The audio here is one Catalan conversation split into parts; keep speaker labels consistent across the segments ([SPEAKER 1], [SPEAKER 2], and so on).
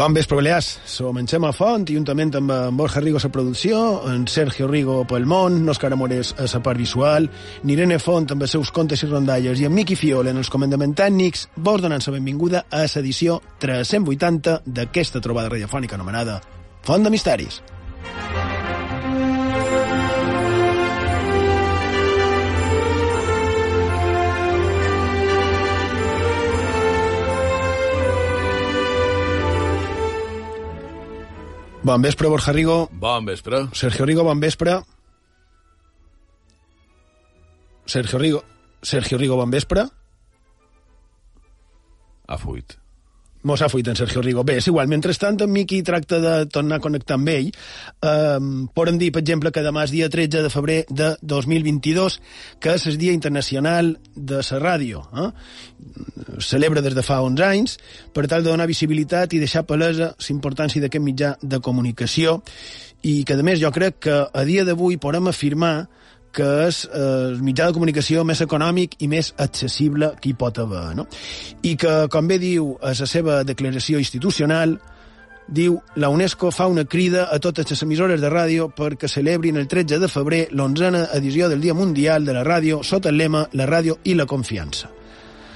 [SPEAKER 1] Bon vespre, Balears. Som en Xema Font, i juntament amb en Borja Rigo a la producció, en Sergio Rigo pel món, Òscar Amores a la part visual, Nirene Font amb els seus contes i rondalles i en Miqui Fiol en els comandaments tècnics, vos donant la benvinguda a l'edició 380 d'aquesta trobada radiofònica anomenada Font de Misteris. Bon vespre, Borja Rigo.
[SPEAKER 2] Bon vespre.
[SPEAKER 1] Sergio Rigo, bon vespre. Sergio Rigo. Sergio Rigo, bon vespre.
[SPEAKER 2] Ha fuit.
[SPEAKER 1] Mos ha fuit en Sergio Rigo. Bé, és igual. Mentrestant, en Miqui tracta de tornar a connectar amb ell. Um, podem dir, per exemple, que demà és dia 13 de febrer de 2022, que és el Dia Internacional de la Ràdio. Eh? Celebra des de fa 11 anys per tal de donar visibilitat i deixar palesa la importància d'aquest mitjà de comunicació i que, a més, jo crec que a dia d'avui podem afirmar que és eh, el mitjà de comunicació més econòmic i més accessible que hi pot haver. No? I que, com bé diu a la seva declaració institucional, diu la UNESCO fa una crida a totes les emissores de ràdio perquè celebrin el 13 de febrer l'onzena edició del Dia Mundial de la Ràdio sota el lema La ràdio i la confiança.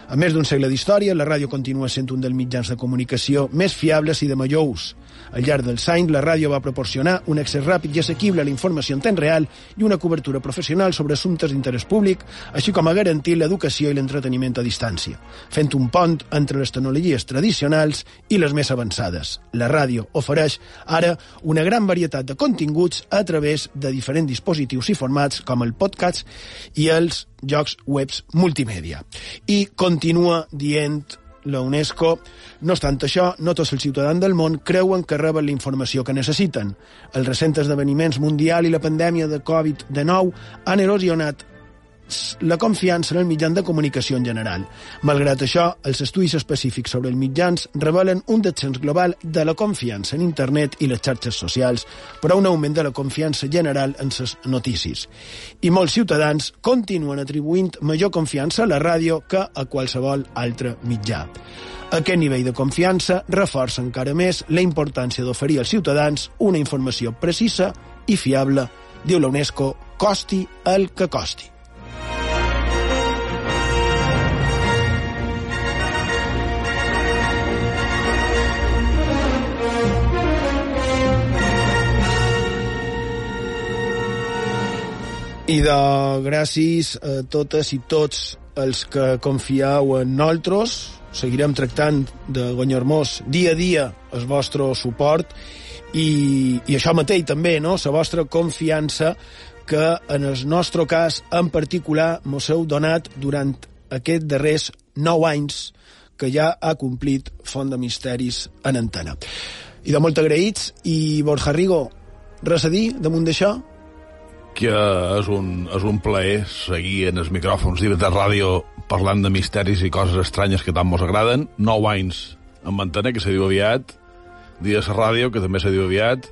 [SPEAKER 1] A més d'un segle d'història, la ràdio continua sent un dels mitjans de comunicació més fiables i de major ús. Al llarg dels anys, la ràdio va proporcionar un accés ràpid i assequible a la informació en temps real i una cobertura professional sobre assumptes d'interès públic, així com a garantir l'educació i l'entreteniment a distància, fent un pont entre les tecnologies tradicionals i les més avançades. La ràdio ofereix ara una gran varietat de continguts a través de diferents dispositius i formats com el podcast i els jocs webs multimèdia. I continua dient la UNESCO. No obstant això, no tots els ciutadans del món creuen que reben la informació que necessiten. Els recents esdeveniments mundial i la pandèmia de Covid-19 han erosionat la confiança en el mitjan de comunicació en general. Malgrat això, els estudis específics sobre els mitjans revelen un descens global de la confiança en internet i les xarxes socials, però un augment de la confiança general en les notícies. I molts ciutadans continuen atribuint major confiança a la ràdio que a qualsevol altre mitjà. Aquest nivell de confiança reforça encara més la importància d'oferir als ciutadans una informació precisa i fiable, diu la UNESCO, costi el que costi. I de gràcies a totes i tots els que confieu en nosaltres, seguirem tractant de guanyar-nos dia a dia el vostre suport i, i això mateix també, no? la vostra confiança que en el nostre cas en particular mos heu donat durant aquests darrers nou anys que ja ha complit Font de Misteris en antena. I de molt agraïts, i Borja Rigo, res a dir damunt d'això?
[SPEAKER 2] Que és un, és un plaer seguir en els micròfons de ràdio parlant de misteris i coses estranyes que tant mos agraden. Nou anys en mantener, que se diu aviat, dies ràdio, que també se diu aviat,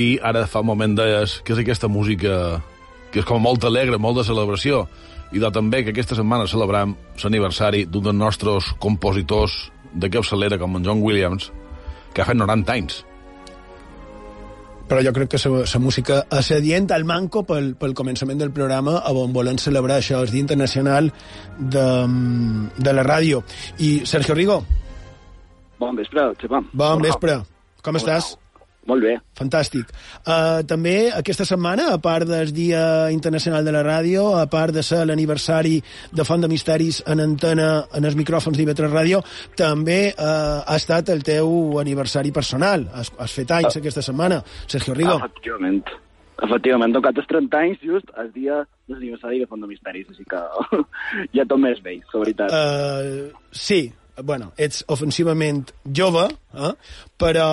[SPEAKER 2] i ara fa un moment deies que és aquesta música que és com molt alegre, molt de celebració, i de també que aquesta setmana celebram l'aniversari d'un dels nostres compositors de capçalera, com en John Williams, que ha fet 90 anys
[SPEAKER 1] però jo crec que la música és adient al manco pel, pel començament del programa on volem celebrar això, el Dia Internacional de, de la Ràdio. I Sergio Rigo.
[SPEAKER 3] Bon vespre, Xepam.
[SPEAKER 1] Bon vespre. Com
[SPEAKER 3] Hola.
[SPEAKER 1] estàs?
[SPEAKER 3] Molt bé.
[SPEAKER 1] Fantàstic. Uh, també aquesta setmana, a part del Dia Internacional de la Ràdio, a part de ser l'aniversari de Font de Misteris en antena en els micròfons d'IV3 Ràdio, també uh, ha estat el teu aniversari personal. Has, has fet anys aquesta setmana, Sergio Rigo.
[SPEAKER 3] Efectivament. Efectivament, tocat els 30 anys just el dia de l'aniversari de Font de Misteris, així que ja tot més vell, la veritat.
[SPEAKER 1] Uh, sí, bueno, ets ofensivament jove, eh? però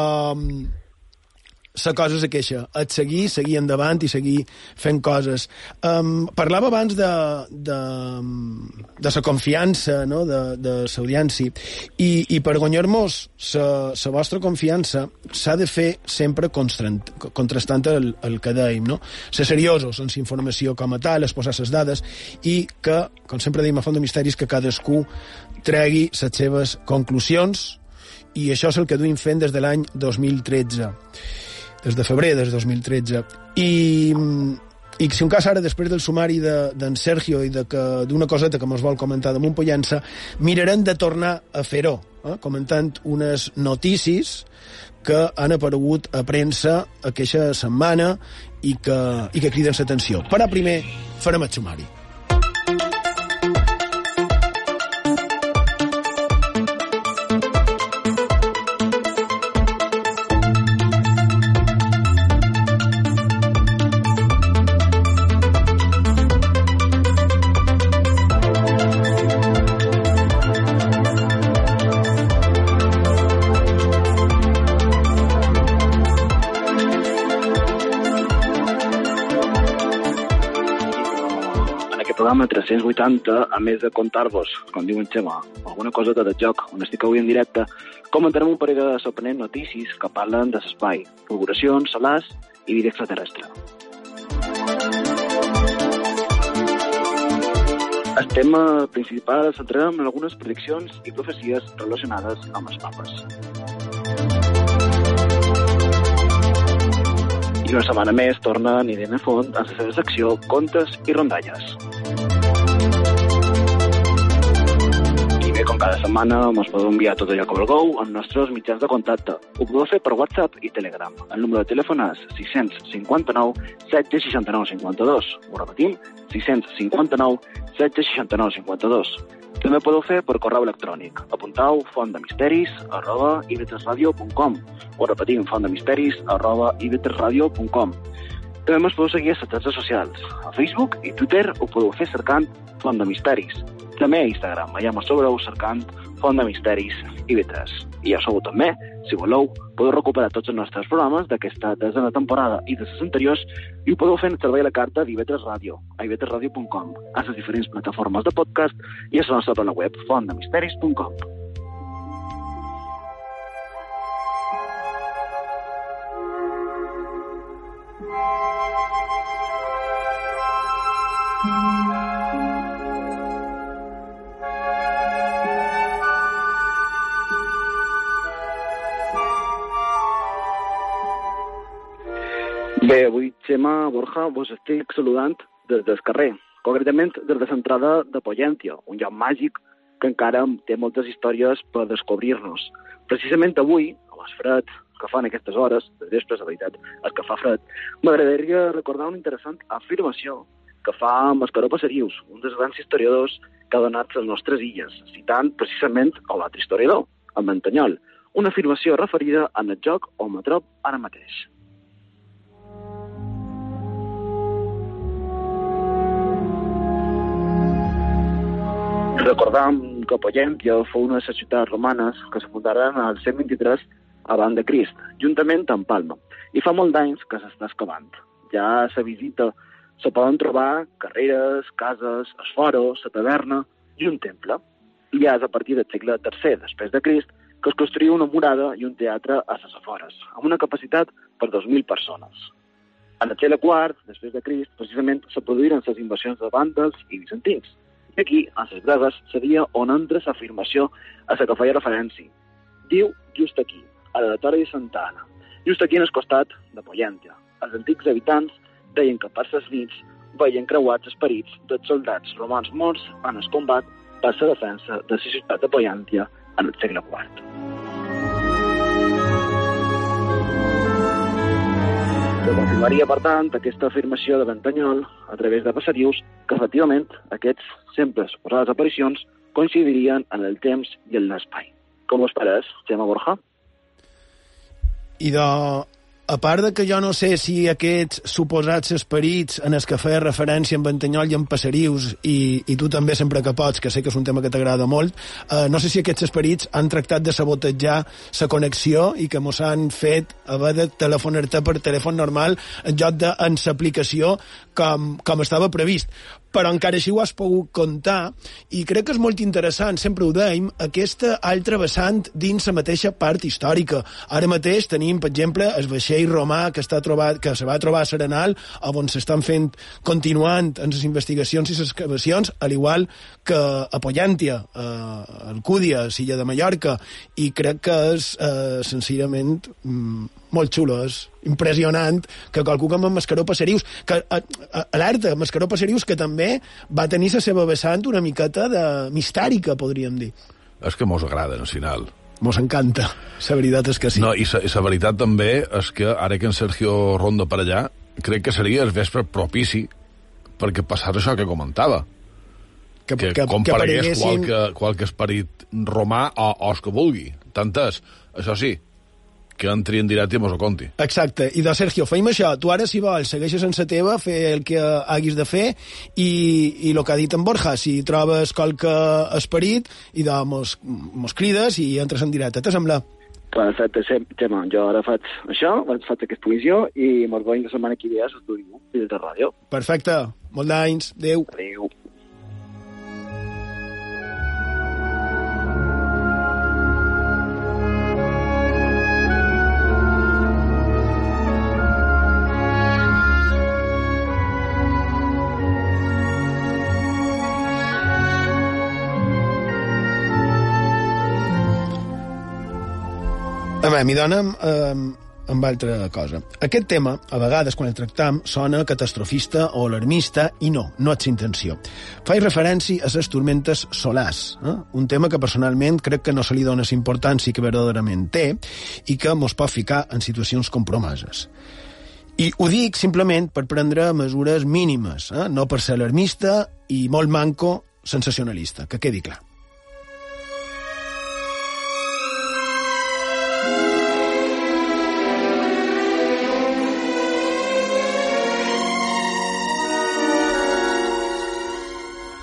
[SPEAKER 1] la cosa és aquesta, et seguir, seguir endavant i seguir fent coses. Um, parlava abans de, de, de la confiança no? de, de l'audiència i, i per guanyar-nos la vostra confiança s'ha de fer sempre contrastant el, el que dèiem, no? ser seriosos en informació com a tal, exposar les dades i que, com sempre dèiem a Font de Misteris, que cadascú tregui les seves conclusions i això és el que duim fent des de l'any 2013 des de febrer del 2013 i, i si un cas ara després del sumari d'en de, Sergio i d'una coseta que mos vol comentar damunt Pollença mirarem de tornar a fer-ho eh? comentant unes notícies que han aparegut a premsa aquesta setmana i que, i que criden l'atenció. Però primer farem el sumari.
[SPEAKER 3] Programa 380, a més de contar-vos, com diu en Xema, alguna cosa de joc on estic avui en directe, comentarem un parell de sorprenents notícies que parlen de l'espai, fulguracions, solars i vida extraterrestre. El tema principal el centrarem en algunes prediccions i profecies relacionades amb els papes. I una setmana més torna Irene Font a la seva secció Contes i Rondalles. Cada setmana ens podeu enviar tot allò que vulgueu als nostres mitjans de contacte. Ho podeu fer per WhatsApp i Telegram. El número de telèfon és 659 769 52. Ho repetim, 659 769 52. També podeu fer per correu electrònic. Apuntau fontdemisteris arroba ibetresradio.com o repetim fontdemisteris arroba ibetresradio.com. També ens podeu seguir a les xarxes socials. A Facebook i Twitter ho podeu fer cercant Font de Misteris. També a Instagram, allà me sobreu cercant Font de Misteris i Vetres. I ja sabeu també, si voleu, podeu recuperar tots els nostres programes d'aquesta desena temporada i de les anteriors i ho podeu fer en servei a la carta d'Ivetres Ràdio, a ivetresradio.com, a les diferents plataformes de podcast i a la nostra plana web fontdemisteris.com. Bé, Xema Borja, vos estic saludant des del carrer, concretament des de l'entrada de Pollència, un lloc màgic que encara té moltes històries per descobrir-nos. Precisament avui, a les fred que fan aquestes hores, de vespres, la veritat, és que fa fred, m'agradaria recordar una interessant afirmació que fa Mascaró Passerius, un dels grans historiadors que ha donat les nostres illes, citant precisament a l'altre historiador, el Mantanyol, una afirmació referida en el joc on me ara mateix. Recordam que Pollèntia fou una de les ciutats romanes que es fundaren al 123 abans de Crist, juntament amb Palma. I fa molt d'anys que s'està excavant. Ja se visita, se poden trobar carreres, cases, esforos, la taverna i un temple. I ja és a partir del segle III després de Crist que es construïa una murada i un teatre a les afores, amb una capacitat per 2.000 persones. En el segle IV, després de Crist, precisament se produïren les invasions de vàndals i bizantins, i aquí, a les breves, seria on entra l'afirmació a la que feia referència. Diu just aquí, a l'oratori de Santa Anna, just aquí en el costat de Pollència. Els antics habitants deien que per les nits veien creuats esperits dels soldats romans morts en el combat per la defensa de la ciutat de Pollència en el segle IV. Confirmaria, per tant, aquesta afirmació de Ventanyol a través de passarius que, efectivament, aquests sempre suposades aparicions coincidirien en el temps i en l'espai. Com us pareix, Gemma Borja?
[SPEAKER 1] I de, a part de que jo no sé si aquests suposats esperits en els que feia referència en Ventanyol i en Passerius, i, i tu també sempre que pots, que sé que és un tema que t'agrada molt, eh, no sé si aquests esperits han tractat de sabotejar la connexió i que mos han fet haver de telefonar-te per telèfon normal en lloc de en l'aplicació com, com estava previst. Però encara així ho has pogut comptar, i crec que és molt interessant, sempre ho deim, aquesta altra vessant dins la mateixa part històrica. Ara mateix tenim, per exemple, el vaixell romà que, està trobat, que se va trobar a Serenal, on s'estan fent, continuant en les investigacions i les excavacions, al igual que a Pollàntia, a Alcúdia, a Silla de Mallorca, i crec que és, eh, senzillament, mm, molt és impressionant que qualcú com en Mascaró Passerius, que alerta, Mascaró Passerius, que també va tenir la seva vessant una miqueta de mistèrica, podríem dir.
[SPEAKER 2] És que mos agrada, al final.
[SPEAKER 1] Mos encanta, la veritat és que sí.
[SPEAKER 2] No, i la veritat també és que ara que en Sergio Rondo per allà, crec que seria el vespre propici perquè passés això que comentava. Que, que, que comparegués que qualque, qualque esperit romà o, o el que vulgui. Tant és, això sí, que entri en directe i mos ho conti.
[SPEAKER 1] Exacte. I de Sergio, feim això. Tu ara, si vols, segueixes en sa teva, fer el que haguis de fer i, i el que ha dit en Borja, si trobes qualque esperit, i de mos, mos crides i entres en directe. Te sembla?
[SPEAKER 3] Perfecte, Xema. Jo ara faig això, faig aquesta comissió i mos veiem la setmana que ve a l'estudi de ràdio.
[SPEAKER 1] Perfecte. Molt d'anys. Adéu.
[SPEAKER 3] Adéu.
[SPEAKER 1] A veure, m'hi donem eh, amb altra cosa. Aquest tema, a vegades, quan el tractam, sona catastrofista o alarmista, i no, no és intenció. Faig referència a les tormentes solars, eh? un tema que personalment crec que no se li dona la importància que verdaderament té i que mos pot ficar en situacions compromeses. I ho dic simplement per prendre mesures mínimes, eh? no per ser alarmista i molt manco sensacionalista, que quedi clar.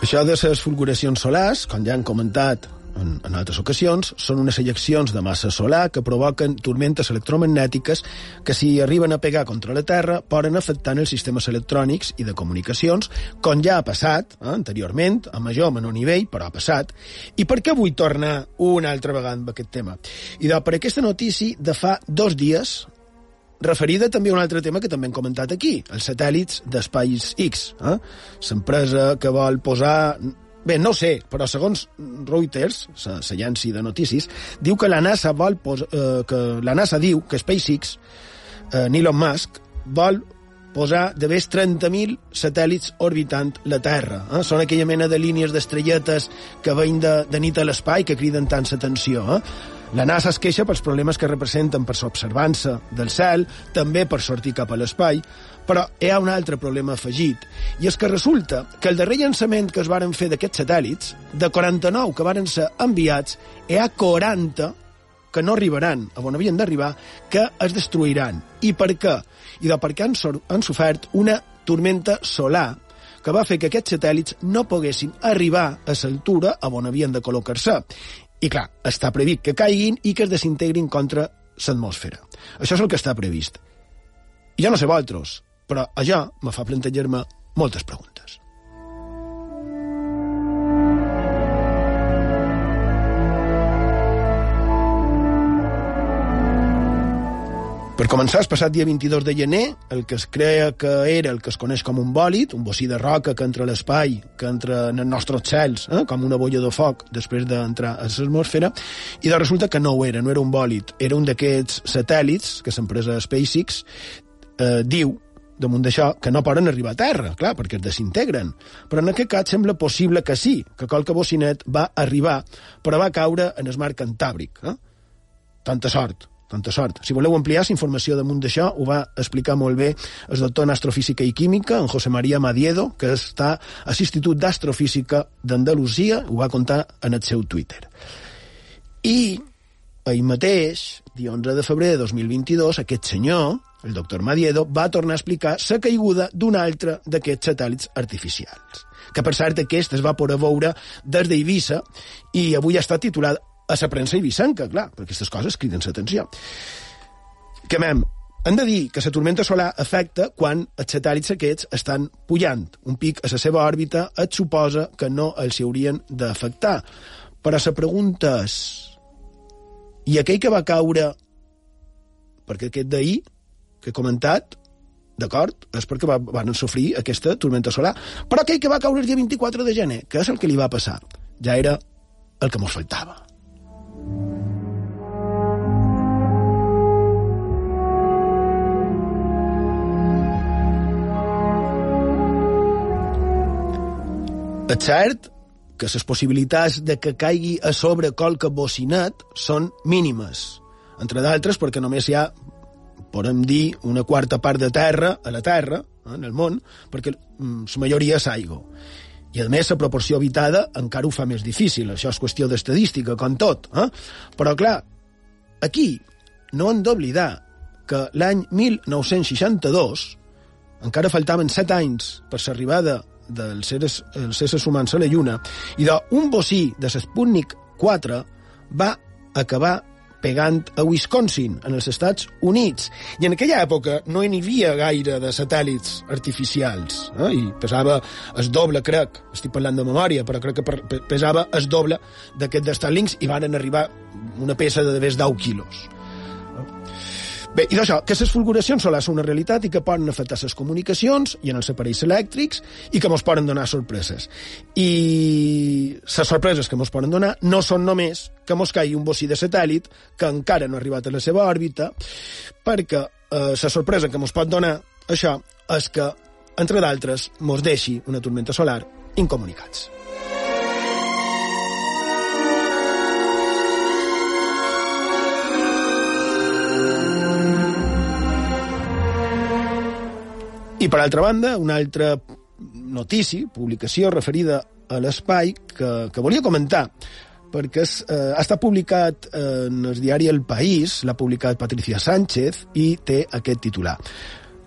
[SPEAKER 1] Això de les fulguracions solars, com ja han comentat en, en altres ocasions, són unes ejeccions de massa solar que provoquen tormentes electromagnètiques que, si arriben a pegar contra la Terra, poden afectar els sistemes electrònics i de comunicacions, com ja ha passat eh, anteriorment, a major o menor nivell, però ha passat. I per què vull tornar una altra vegada amb aquest tema? I de, per aquesta notícia de fa dos dies, referida també a un altre tema que també hem comentat aquí, els satèl·lits d'espais X. Eh? L'empresa que vol posar... Bé, no sé, però segons Reuters, l'agència de notícies, diu que la NASA vol pos... eh, que la NASA diu que SpaceX, eh, Elon Musk, vol posar de més 30.000 satèl·lits orbitant la Terra. Eh? Són aquella mena de línies d'estrelletes que veien de, de nit a l'espai que criden tant l'atenció. Eh? La NASA es queixa pels problemes que representen per l'observança del cel, també per sortir cap a l'espai, però hi ha un altre problema afegit, i és que resulta que el darrer llançament que es varen fer d'aquests satèl·lits, de 49 que varen ser enviats, hi ha 40 que no arribaran a on havien d'arribar, que es destruiran. I per què? I de perquè han, han sofert una tormenta solar que va fer que aquests satèl·lits no poguessin arribar a l'altura on havien de col·locar-se. I clar, està previst que caiguin i que es desintegrin contra l'atmosfera. Això és el que està previst. Jo no sé vosaltres, però això me fa plantejar-me moltes preguntes. Per començar, el passat dia 22 de gener, el que es creia que era el que es coneix com un bòlit, un bocí de roca que entra a l'espai, que entra en els nostres cels, eh, com una bolla de foc després d'entrar a l'atmosfera, i de resulta que no ho era, no era un bòlit, era un d'aquests satèl·lits que l'empresa SpaceX eh, diu damunt d'això, que no poden arribar a terra, clar, perquè es desintegren. Però en aquest cas sembla possible que sí, que qualque bocinet va arribar, però va caure en el mar Cantàbric. Eh? Tanta sort tanta sort. Si voleu ampliar la informació damunt d'això, ho va explicar molt bé el doctor en astrofísica i química, en José María Madiedo, que està a l'Institut d'Astrofísica d'Andalusia, ho va contar en el seu Twitter. I ahir mateix, dia 11 de febrer de 2022, aquest senyor, el doctor Madiedo, va tornar a explicar la caiguda d'un altre d'aquests satèl·lits artificials que per cert aquest es va poder veure des d'Eivissa i avui estat titulat a la premsa ibicenca, clar, perquè aquestes coses criden l'atenció. Que, mem, hem de dir que la tormenta solar afecta quan els satèl·lits aquests estan pujant. Un pic a la seva òrbita et suposa que no els haurien d'afectar. Però la pregunta és... I aquell que va caure... Perquè aquest d'ahir, que he comentat, d'acord? És perquè va, van sofrir aquesta tormenta solar. Però aquell que va caure el dia 24 de gener, que és el que li va passar, ja era el que mos faltava. És cert que les possibilitats de que caigui a sobre qualque bocinet són mínimes, entre d'altres perquè només hi ha, podem dir, una quarta part de terra a la Terra, eh, en el món, perquè mm, la majoria és aigua. I, a més, la proporció habitada encara ho fa més difícil. Això és qüestió d'estadística, com tot. Eh? Però, clar, aquí no hem d'oblidar que l'any 1962 encara faltaven set anys per l'arribada dels seres, els éssers humans a la Lluna, i d'un bocí de l'Sputnik 4 va acabar pegant a Wisconsin, en els Estats Units. I en aquella època no hi havia gaire de satèl·lits artificials, eh? i pesava el doble, crec, estic parlant de memòria, però crec que pesava el doble d'aquest de Starlinks i van arribar una peça de més 10 quilos. Bé, i d'això, que les fulguracions solars són una realitat i que poden afectar les comunicacions i en els aparells elèctrics i que ens poden donar sorpreses. I les sorpreses que ens poden donar no són només que ens caigui un bocí de satèl·lit que encara no ha arribat a la seva òrbita, perquè eh, la sorpresa que ens pot donar això és que, entre d'altres, ens deixi una tormenta solar incomunicats. I, per altra banda, una altra notícia, publicació referida a l'espai que, que volia comentar, perquè és, eh, ha estat publicat en el diari El País, l'ha publicat Patricia Sánchez, i té aquest titular.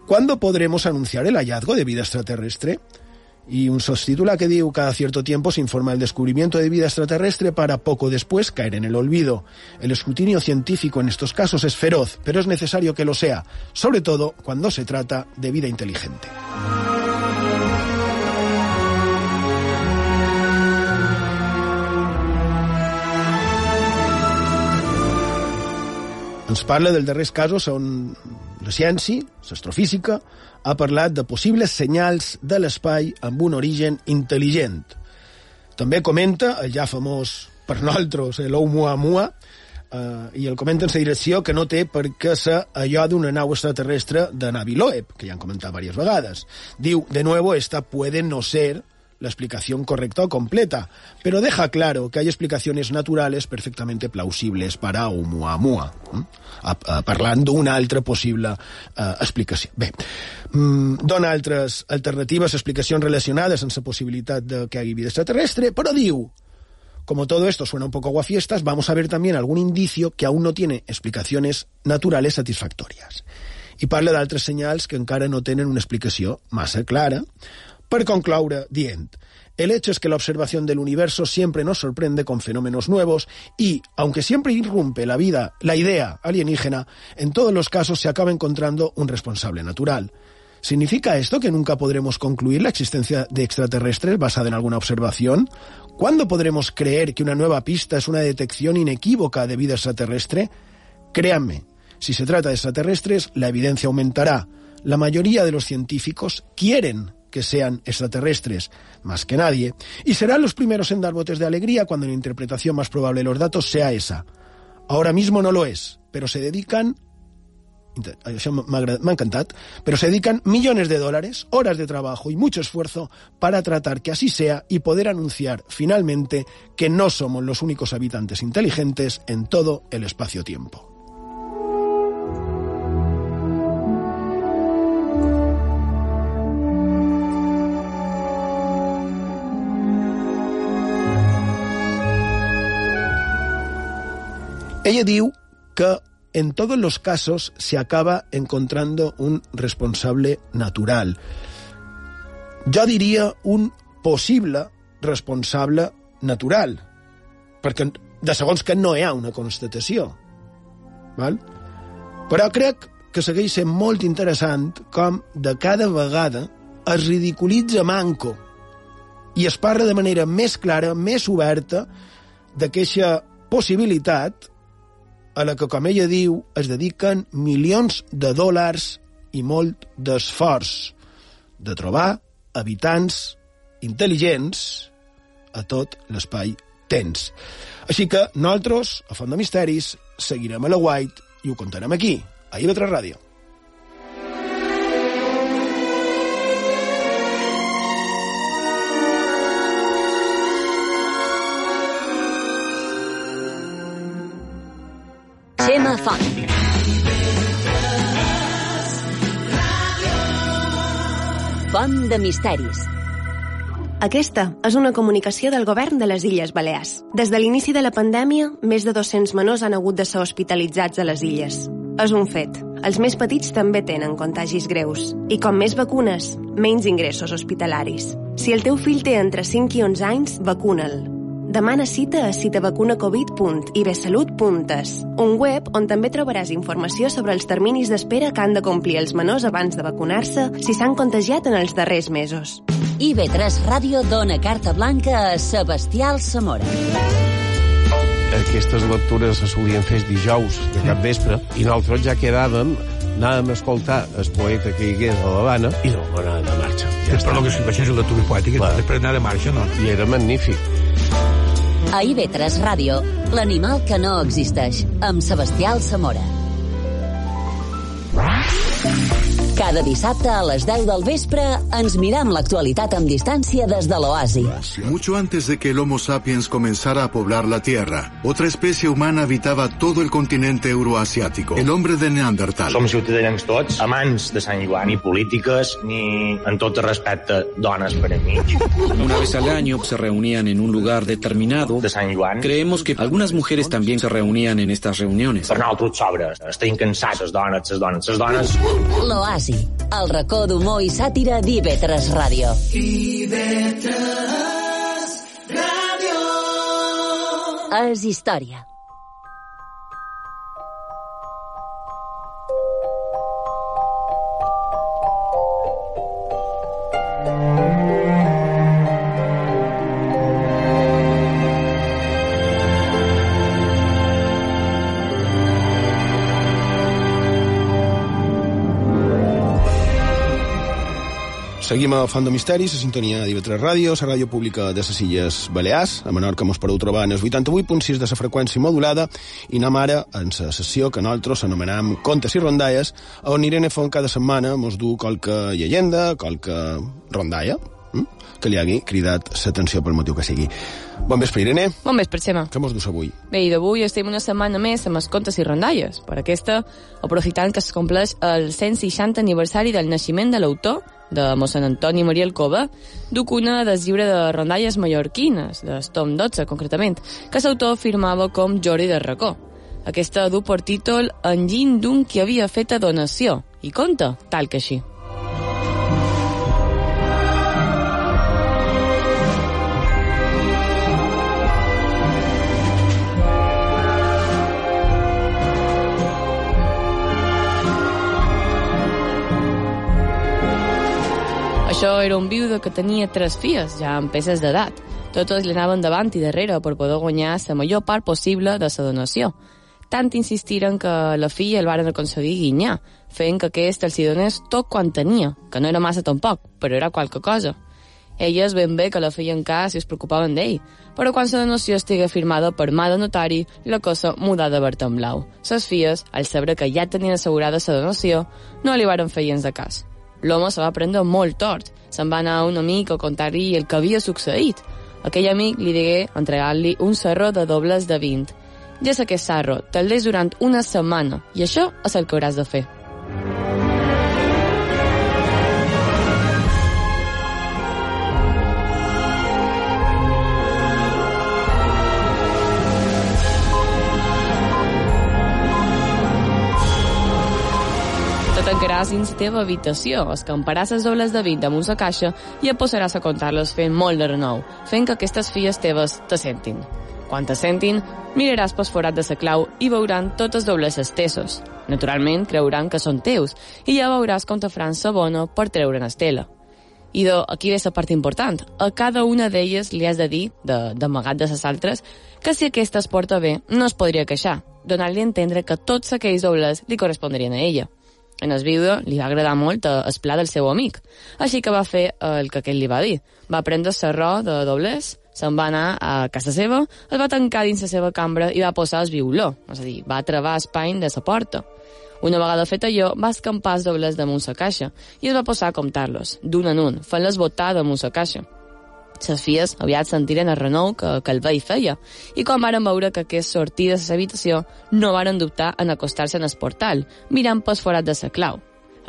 [SPEAKER 1] ¿Cuándo podremos anunciar el hallazgo de vida extraterrestre? Y un subtítulo que digo cada cierto tiempo se informa del descubrimiento de vida extraterrestre para poco después caer en el olvido. El escrutinio científico en estos casos es feroz, pero es necesario que lo sea, sobre todo cuando se trata de vida inteligente. Ens parla dels darrers casos on la ciència, l'astrofísica, ha parlat de possibles senyals de l'espai amb un origen intel·ligent. També comenta el ja famós per nosaltres, l'Oumuamua, eh, i el comenta en la direcció que no té perquè ser allò d'una nau extraterrestre de Naviloeb, que ja han comentat diverses vegades. Diu, de nuevo, esta puede no ser la explicación correcta o completa, pero deja claro que hay explicaciones naturales perfectamente plausibles para Oumuamua, eh? parlant d'una altra possible eh, explicació. Bé, mm, dona altres alternatives, explicacions relacionades la possibilitat de que hi hagi vida extraterrestre, però diu Como todo esto suena un poco aguafiestas, vamos a ver también algún indicio que aún no tiene explicaciones naturales satisfactorias. I parla d'altres senyals que encara no tenen una explicació massa clara, per concloure dient el hecho es que la observación del universo siempre nos sorprende con fenómenos nuevos y, aunque siempre irrumpe la vida, la idea alienígena, en todos los casos se acaba encontrando un responsable natural. ¿Significa esto que nunca podremos concluir la existencia de extraterrestres basada en alguna observación? ¿Cuándo podremos creer que una nueva pista es una detección inequívoca de vida extraterrestre? Créanme, si se trata de extraterrestres, la evidencia aumentará. La mayoría de los científicos quieren que sean extraterrestres, más que nadie, y serán los primeros en dar botes de alegría cuando la interpretación más probable de los datos sea esa. Ahora mismo no lo es, pero se dedican pero se dedican millones de dólares, horas de trabajo y mucho esfuerzo para tratar que así sea y poder anunciar finalmente que no somos los únicos habitantes inteligentes en todo el espacio-tiempo. Ella diu que en todos los casos se acaba encontrando un responsable natural. Jo diria un possible responsable natural, perquè de segons que no hi ha una constatació. Val? Però crec que segueix sent molt interessant com de cada vegada es ridiculitza Manco i es parla de manera més clara, més oberta, d'aquesta possibilitat a la que, com ella diu, es dediquen milions de dòlars i molt d'esforç de trobar habitants intel·ligents a tot l'espai tens. Així que nosaltres, a Font de Misteris, seguirem a la White i ho contarem aquí, a IB3 Ràdio.
[SPEAKER 4] De misteris.
[SPEAKER 5] Aquesta és una comunicació del govern de les Illes Balears. Des de l'inici de la pandèmia, més de 200 menors han hagut de ser hospitalitzats a les illes. És un fet. Els més petits també tenen contagis greus. I com més vacunes, menys ingressos hospitalaris. Si el teu fill té entre 5 i 11 anys, vacuna'l. Demana cita a citavacunacovid.ibesalut.es, un web on també trobaràs informació sobre els terminis d'espera que han de complir els menors abans de vacunar-se si s'han contagiat en els darrers mesos.
[SPEAKER 4] IB3 Ràdio dona carta blanca a Sebastià Samora.
[SPEAKER 6] Aquestes lectures se solien fer dijous de cap vespre i nosaltres ja quedàvem anàvem a escoltar el poeta que hi hagués a l'Havana i no, anàvem de marxa.
[SPEAKER 7] Ja és per lo que si facin la lectura poètica, després anar de marxa, no?
[SPEAKER 6] I era magnífic.
[SPEAKER 4] A IB3 Ràdio, l'animal que no existeix, amb Sebastià Samora. Cada dissabte a les 10 del vespre ens mirem l'actualitat amb distància des de l'Oasi.
[SPEAKER 8] Mucho antes de que el Homo sapiens comenzara a poblar la Tierra, otra especie humana habitaba todo el continente euroasiático, el hombre de Neandertal.
[SPEAKER 9] Som ciutadans tots, amants de Sant Joan, ni polítiques, ni en tot respecte dones per a mi.
[SPEAKER 10] Una vez al año se reunían en un lugar determinado.
[SPEAKER 9] De Sant Joan.
[SPEAKER 10] Creemos que algunas mujeres también se reunían en estas reuniones.
[SPEAKER 9] Per nosaltres sobres. Estem cansats, les dones, les dones, les dones.
[SPEAKER 4] L'Oasi, el racó d'humor i sàtira d'IV3 Ràdio. És història.
[SPEAKER 1] Seguim a Font de Misteris, a sintonia d'IV3 Ràdio, la ràdio pública de les Illes Balears. A Menorca mos podeu trobar en el 88.6 de la freqüència modulada i anem ara en la sessió que nosaltres anomenem Contes i Rondalles, on Irene Font cada setmana mos du qualque llegenda, qualque rondalla, hm? que li hagi cridat l'atenció pel motiu que sigui. Bon vespre, Irene.
[SPEAKER 11] Bon vespre, Xema.
[SPEAKER 1] Què mos dus avui?
[SPEAKER 11] Bé, i d'avui estem una setmana més amb els contes i rondalles. Per aquesta, aprofitant que es compleix el 160 aniversari del naixement de l'autor, de mossèn Antoni Maria Alcova, duc una llibre de rondalles mallorquines, del tom 12, concretament, que l'autor firmava com Jordi de Racó. Aquesta du per títol Enginy d'un qui havia fet a donació, i conta tal que així. Això era un viuda que tenia tres filles, ja amb peces d'edat. Totes li anaven davant i darrere per poder guanyar la major part possible de la donació. Tant insistiren que la filla el varen aconseguir guinyar, fent que aquest els donés tot quan tenia, que no era massa tampoc, però era qualque cosa. Elles ben bé que la feien cas i es preocupaven d'ell, però quan la donació estigui firmada per mà de notari, la cosa mudà de verd en blau. Ses filles, al saber que ja tenien assegurada la donació, no li varen fer gens de cas. L'home se va prendre molt tort. Se'n va anar a un amic a contar-li el que havia succeït. Aquell amic li digué entregar-li un serro de dobles de 20. Ja sé aquest serro, te'l des durant una setmana, i això és el que hauràs de fer. Te tancaràs dins la teva habitació, escamparàs les dobles de 20 damunt la caixa i et posaràs a contar-les fent molt de renou, fent que aquestes filles teves te sentin. Quan te sentin, miraràs pel forat de la clau i veuran totes dobles estesos. Naturalment, creuran que són teus, i ja veuràs com te faran sa bona per treure'n estela. I de, aquí ve la part important. A cada una d'elles li has de dir, d'amagat de, de les altres, que si aquesta es porta bé, no es podria queixar, donant-li a entendre que tots aquells dobles li correspondrien a ella. En el vídeo li va agradar molt el pla del seu amic, així que va fer el que aquell li va dir. Va prendre serró de doblers, se'n va anar a casa seva, es va tancar dins la seva cambra i va posar el violó, és a dir, va trebar espany de la porta. Una vegada fet allò, va escampar els dobles damunt la caixa i es va posar a comptar-los, d'un en un, fent-les botar damunt la caixa. Les filles aviat sentiren el renou que, que el vell feia, i quan varen veure que aquest sortia de l'habitació, no varen dubtar en acostar-se en el portal, mirant pel forat de la clau.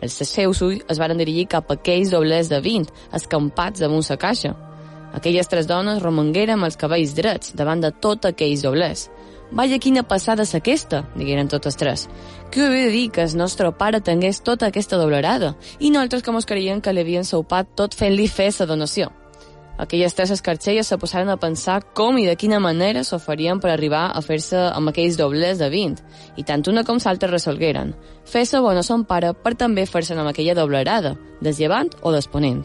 [SPEAKER 11] Els seus ulls es varen dirigir cap a aquells doblers de 20, escampats damunt la caixa. Aquelles tres dones romangueren amb els cabells drets davant de tot aquells doblers. Vaja, quina passada és aquesta, digueren totes tres. Què havia de dir que el nostre pare tingués tota aquesta doblerada i nosaltres que mos creien que li havien saupat tot fent-li fer la donació. Aquelles tres escarxelles se posaren a pensar com i de quina manera s'oferien per arribar a fer-se amb aquells doblers de 20, i tant una com l'altra resolgueren. Fer-se bona son pare per també fer-se'n amb aquella doblerada, desllevant o desponent.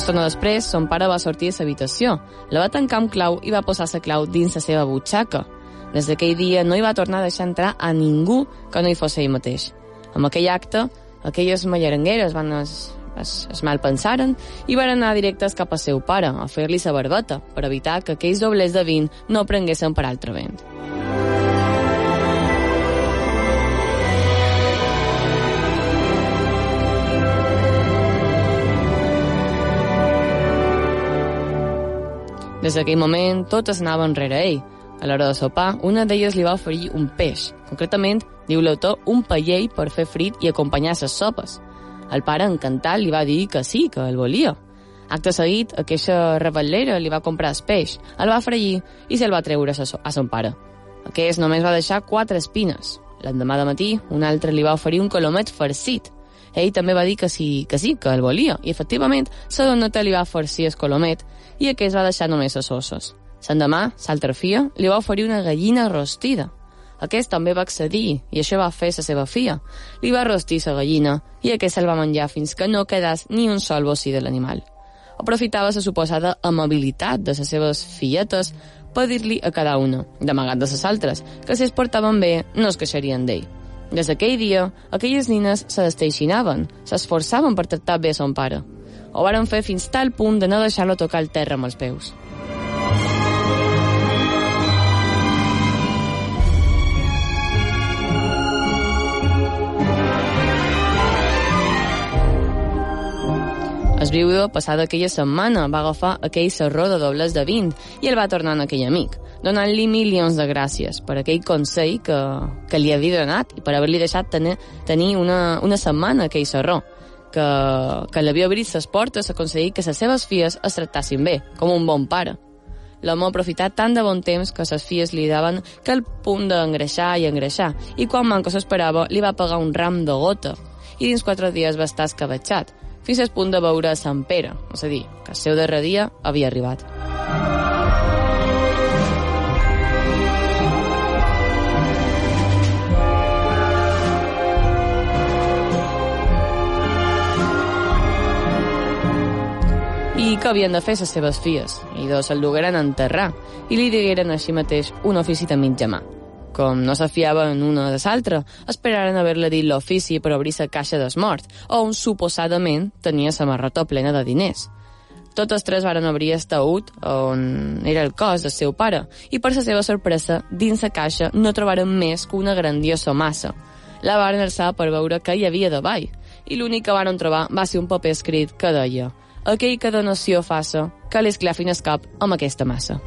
[SPEAKER 11] Estona després, son pare va sortir de l'habitació, la va tancar amb clau i va posar la clau dins la seva butxaca. Des d'aquell dia no hi va tornar a deixar entrar a ningú que no hi fos ell mateix. Amb aquell acte, aquelles mallarengueres van es, es, es malpensaren i van anar directes cap a seu pare, a fer-li sa barbeta, per evitar que aquells doblers de vin no prenguessin per altre vent. Des d'aquell moment, totes anaven rere ell. A l'hora de sopar, una d'elles li va oferir un peix, concretament, diu l'autor, un paellell per fer frit i acompanyar les sopes. El pare, encantat, li va dir que sí, que el volia. Acte seguit, aquesta rebel·lera li va comprar el peix, el va fregir i se'l va treure a son pare. Aquest només va deixar quatre espines. L'endemà de matí, un altre li va oferir un colomet farcit. Ell també va dir que sí, que sí, que el volia, i efectivament, la doneta li va farcir el colomet i aquest va deixar només les ossos. L'endemà, l'altra li va oferir una gallina rostida. Aquest també va accedir, i això va fer la seva fia. Li va rostir la gallina, i aquest se'l va menjar fins que no quedàs ni un sol bocí de l'animal. Aprofitava la suposada amabilitat de les seves filletes per dir-li a cada una, d'amagat de les altres, que si es portaven bé no es queixarien d'ell. Des d'aquell dia, aquelles nines se desteixinaven, s'esforçaven per tractar bé son pare. Ho varen fer fins tal punt de no deixar-lo tocar el terra amb els peus. El viudo, passada aquella setmana, va agafar aquell serró de dobles de 20 i el va tornar a aquell amic, donant-li milions de gràcies per aquell consell que, que li havia donat i per haver-li deixat tenir, tenir una, una setmana aquell serró que, que l'havia obrit les portes a aconseguir que les seves filles es tractassin bé, com un bon pare. L'home aprofitat tant de bon temps que les filles li daven que el punt d'engreixar i engreixar, i quan manco s'esperava li va pagar un ram de gota, i dins quatre dies va estar escabetxat, fins al punt de veure Sant Pere, és a dir, que el seu darrer dia havia arribat. Que havien de fer les seves filles, i dos el dugueren a enterrar, i li digueren així mateix un ofici de mitja mà. Com no se fiaven una de l'altra, esperaren haver-li dit l'ofici per obrir la caixa d'esmort, on suposadament tenia la marrota plena de diners. Totes tres varen obrir el taüt on era el cos del seu pare, i per la seva sorpresa, dins la caixa no trobaren més que una grandiosa massa. La varen alçar per veure què hi havia davall, i l'únic que varen trobar va ser un paper escrit que deia aquell que donació faça, que l'esclafin el cap amb aquesta massa.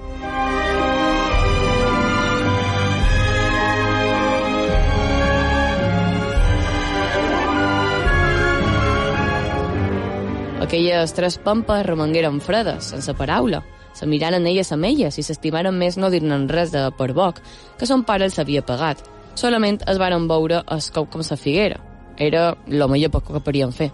[SPEAKER 11] Aquelles tres pampes romangueren fredes, sense paraula. Se miraren elles amb elles i s'estimaren més no dir-ne res de per boc, que son pare els havia pagat. solament es varen veure el cop com la figuera. Era el millor poc que podien fer.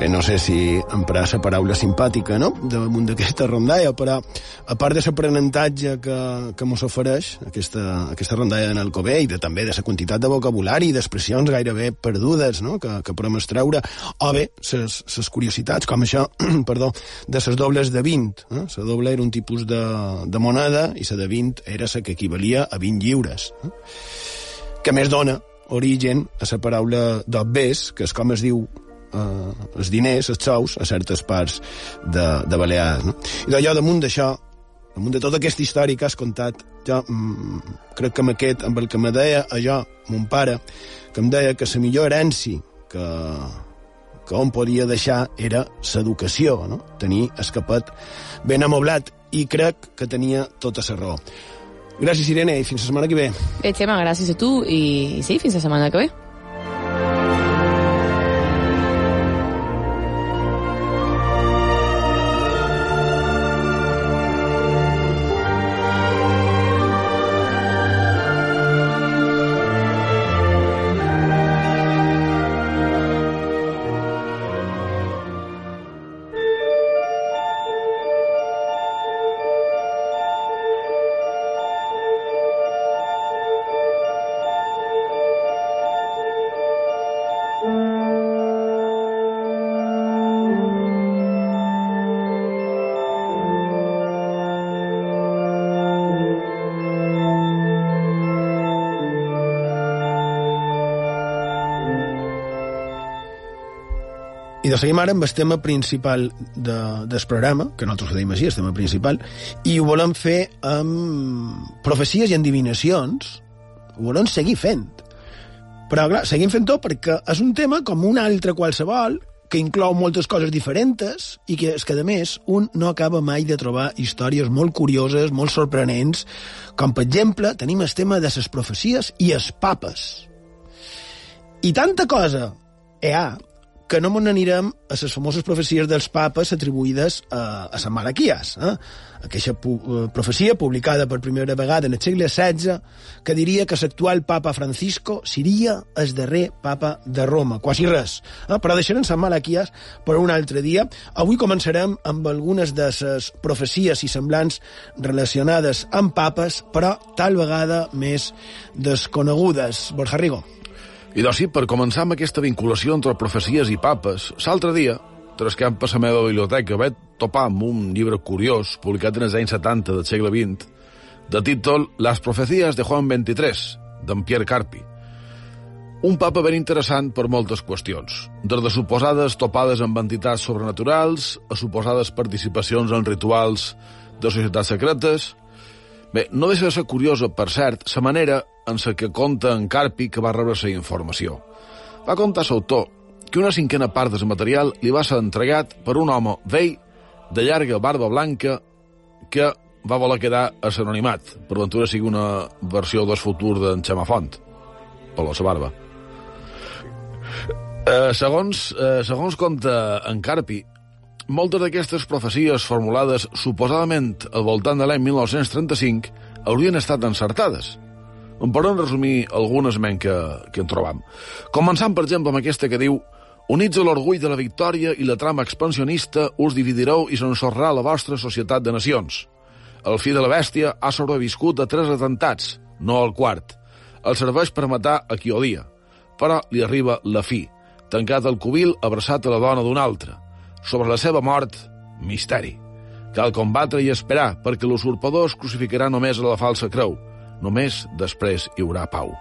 [SPEAKER 1] Bé, no sé si emprar la paraula simpàtica, no?, damunt d'aquesta rondalla, però a part de l'aprenentatge que, que mos ofereix aquesta, aquesta rondalla en el Cové i de, també de la quantitat de vocabulari i d'expressions gairebé perdudes, no?, que, que podem extreure, o bé, les curiositats, com això, perdó, de les dobles de 20. Eh? La doble era un tipus de, de moneda i la de 20 era la que equivalia a 20 lliures. Eh? Que més dona origen a la paraula d'obbers, que és com es diu eh, els diners, els sous, a certes parts de, de Balears. No? I d'allò, damunt d'això, damunt de tota aquesta història que has contat, jo mm, crec que amb aquest, amb el que me deia allò, mon pare, que em deia que la millor herència que, que on podia deixar era l'educació, no? tenir escapat ben amoblat, i crec que tenia tota la raó. Gràcies, Irene, i fins la setmana que ve.
[SPEAKER 11] Bé, Xema, gràcies a tu i, i sí, fins la setmana que ve.
[SPEAKER 1] Seguim ara amb el tema principal de, del programa, que nosaltres ho deim així, el tema principal, i ho volem fer amb profecies i endivinacions, ho volem seguir fent. Però, clar, seguim fent-ho perquè és un tema com un altre qualsevol, que inclou moltes coses diferents i que, és que, a més, un no acaba mai de trobar històries molt curioses, molt sorprenents, com, per exemple, tenim el tema de les profecies i els papes. I tanta cosa hi ha que no m'on anirem a les famoses profecies dels papes atribuïdes a, a Sant Malaquias. Eh? Aquesta pu profecia, publicada per primera vegada en el segle XVI, que diria que l'actual papa Francisco seria el darrer papa de Roma, quasi res. Eh? Però deixarem Sant Malaquias per un altre dia. Avui començarem amb algunes de les profecies i semblants relacionades amb papes, però tal vegada més desconegudes. Borja Rigo.
[SPEAKER 2] I sí, per començar amb aquesta vinculació entre profecies i papes, l'altre dia, trascant per la meva biblioteca, vaig topar amb un llibre curiós, publicat en els anys 70 del segle XX, de títol Las profecías de Juan XXIII, d'en Pierre Carpi. Un papa ben interessant per moltes qüestions, des de suposades topades amb entitats sobrenaturals a suposades participacions en rituals de societats secretes, Bé, no deixa de ser curiosa, per cert, la manera en la que conta en Carpi que va rebre la informació. Va contar l'autor que una cinquena part del material li va ser entregat per un home vell, de llarga barba blanca, que va voler quedar a l'anonimat. Per ventura sigui una versió del futur d'en Xema Font, per la barba. Eh, segons, eh, segons conta en Carpi, moltes d'aquestes profecies formulades suposadament al voltant de l'any 1935 haurien estat encertades. En podem resumir algunes men que, que en trobam. Començant, per exemple, amb aquesta que diu Units a l'orgull de la victòria i la trama expansionista, us dividireu i s'ensorrarà la vostra societat de nacions. El fill de la bèstia ha sobreviscut a tres atentats, no al quart. El serveix per matar a qui odia. Però li arriba la fi, tancat al cubil abraçat a la dona d'un altre. Sobre la seva mort, misteri. Cal combatre i esperar, perquè l'usurpador es crucificarà només a la falsa creu. Només després hi haurà pau.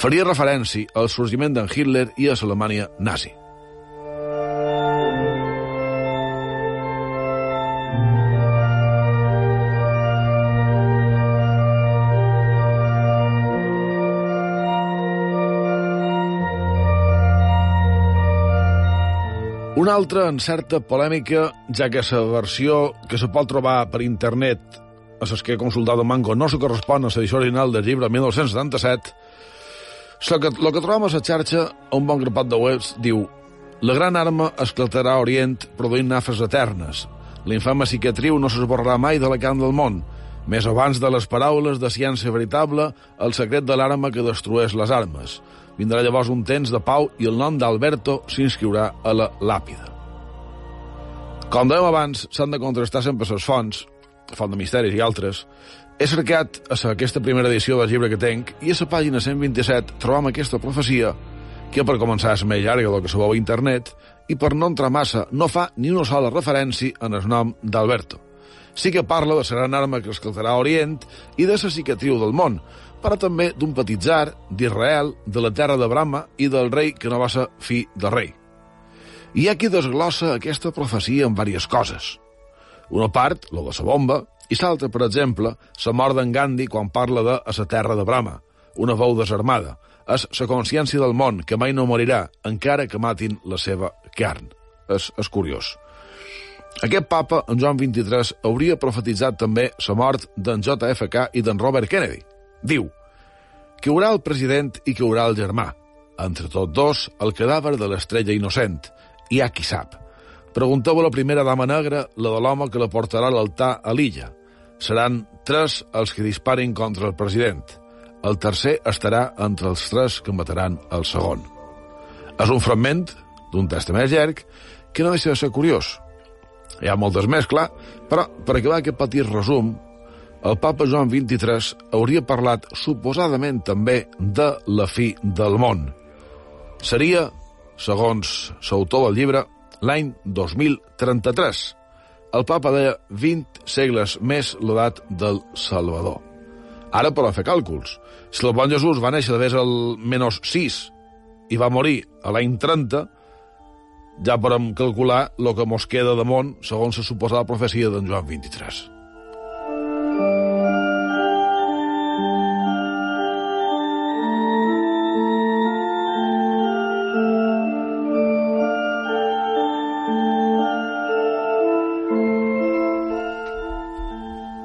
[SPEAKER 2] Faria referència al sorgiment d'en Hitler i a l'Alemanya nazi. Una altra en certa polèmica, ja que la versió que se pot trobar per internet a les que he consultat a Mango no se correspon a l'edició original del llibre 1977, el que, lo que trobem a la xarxa, un bon grapat de webs, diu la gran arma esclatarà a Orient produint nafes eternes. L'infame cicatriu no s'esborrarà mai de la carn del món. Més abans de les paraules de ciència veritable, el secret de l'arma que destrueix les armes. Vindrà llavors un temps de pau i el nom d'Alberto s'inscriurà a la làpida. Com dèiem abans, s'han de contrastar sempre les fonts, Font de Misteris i altres. He cercat a aquesta primera edició del llibre que tenc i a la pàgina 127 trobam aquesta profecia que per començar és més llarga del que se veu a internet i per no entrar massa no fa ni una sola referència en el nom d'Alberto. Sí que parla de la gran arma que escaltarà a Orient i de la cicatriu del món, però també d'un petit zar, d'Israel, de la terra de Brahma i del rei que no va ser fi del rei. Hi ha qui desglossa aquesta profecia en diverses coses. Una part, la de la bomba, i l'altra, per exemple, la mort d'en Gandhi quan parla de a la terra de Brahma, una veu desarmada. És la consciència del món, que mai no morirà, encara que matin la seva carn. És, és curiós. Aquest papa, en Joan XXIII, hauria profetitzat també la mort d'en JFK i d'en Robert Kennedy. Diu, que haurà el president i que haurà el germà. Entre tots dos, el cadàver de l'estrella innocent. Hi ha qui sap. Pregunteu a la primera dama negra, la de l'home que la portarà a l'altar a l'illa. Seran tres els que disparin contra el president. El tercer estarà entre els tres que mataran el segon. És un fragment d'un més llarg que no deixa de ser curiós. Hi ha moltes més, clar, però per acabar aquest petit resum, el papa Joan XXIII hauria parlat suposadament també de la fi del món. Seria, segons l'autor del llibre, l'any 2033. El papa deia 20 segles més l'edat del Salvador. Ara podem fer càlculs. Si el bon Jesús va néixer des del menys 6 i va morir a l'any 30, ja podem calcular el que mos queda de món segons la suposada profecia d'en Joan 23.